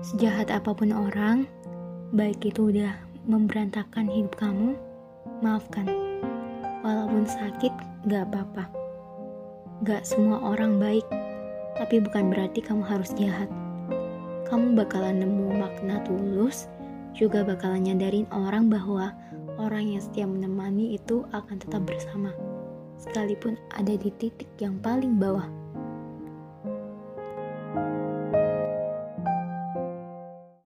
Sejahat apa pun orang, baik itu udah memberantakan hidup kamu, maafkan. Walaupun sakit, gak apa-apa. Gak semua orang baik, tapi bukan berarti kamu harus jahat. Kamu bakalan nemu makna tulus, juga bakalan nyadarin orang bahwa orang yang setia menemani itu akan tetap bersama, sekalipun ada di titik yang paling bawah.